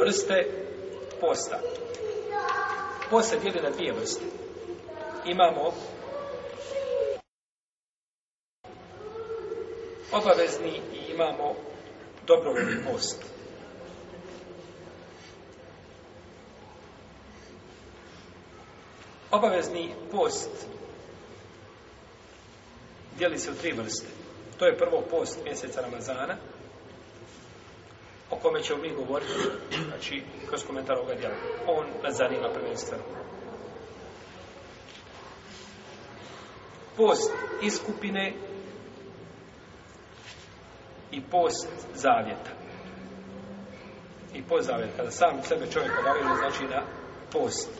vrste posta. Post se dijeli na dvije vrste. Imamo obavezni i imamo dobrovoljni post. Obavezni post dijeli se u tri vrste. To je prvo post mjeseca Ramazana, kome ćemo mi govoriti, znači, kroz komentar ovoga djela. On nas zanima prvenstveno. Post iskupine i post zavjeta. I post zavjeta, kada sam sebe čovjek obaveže, znači da post.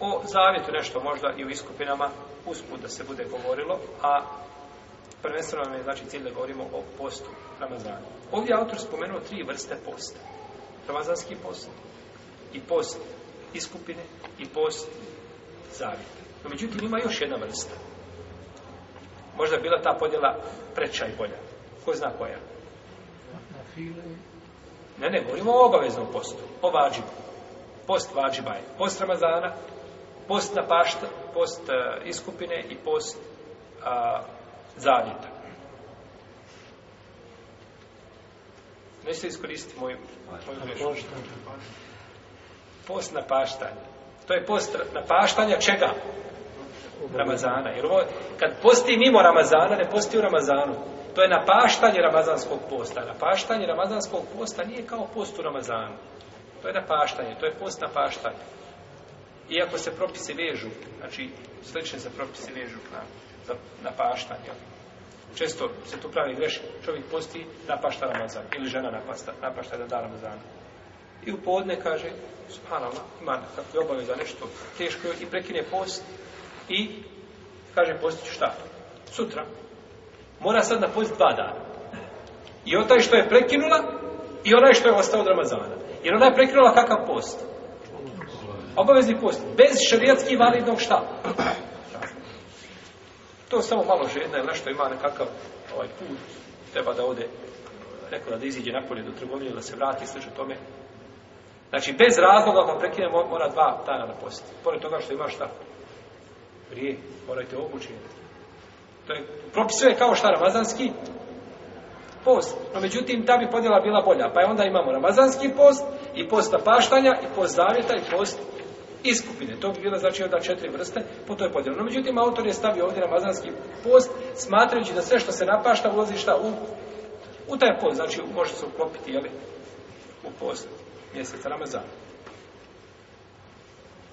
O zavjetu nešto možda i u iskupinama usput da se bude govorilo, a prvenstveno nam je znači cilj da govorimo o postu Ramazana. Ovdje je autor spomenuo tri vrste posta. Ramazanski post i post iskupine i post zavjeta. No, međutim, ima još jedna vrsta. Možda bila ta podjela prečaj i bolja. Ko zna koja? Ne, ne, govorimo o obaveznom postu, o vađibu. Post vađima je post Ramazana, post na pašta, post e, iskupine i post zavjeta. Nećete iskoristiti moju, moj Post na paštanje. To je post na paštanje čega? Ramazana. Jer ovo, kad posti mimo Ramazana, ne posti u Ramazanu. To je napaštanje Ramazanskog posta. Napaštanje Ramazanskog posta nije kao post u Ramazanu. To je napaštanje, to je post paštanje. Iako se propisi vežu, znači slične se propisi vežu na, za, na paštanje. Često se tu pravi greš Čovjek posti, pašta Ramazan. Ili žena napašta, pašta da da Ramazan. I u podne kaže, subhanallah, ima kako je za nešto teško i prekine post i kaže ću šta? Sutra. Mora sad na post dva dana. I onaj što je prekinula i onaj što je ostao od Ramazana. Jer ona je prekinula kakav post? Obavezni post. Bez šarijatski validnog šta? To samo malo žena, ili nešto ima nekakav ovaj put, treba da ode rekao da iziđe napolje do trgovine da se vrati slično tome. Znači, bez razloga ako prekine mora dva dana na post. Pored toga što ima šta? Prije, morate obučiti. To je, propisuje kao šta ramazanski post. No međutim, ta bi podjela bila bolja. Pa je onda imamo ramazanski post i post paštanja, i post zavjeta i post iskupine. To bi bilo znači onda četiri vrste, po toj je No, međutim, autor je stavio ovdje ramazanski post, smatrajući da sve što se napašta ulazi šta u, u taj post. Znači, može se uklopiti, u post mjeseca Ramazana.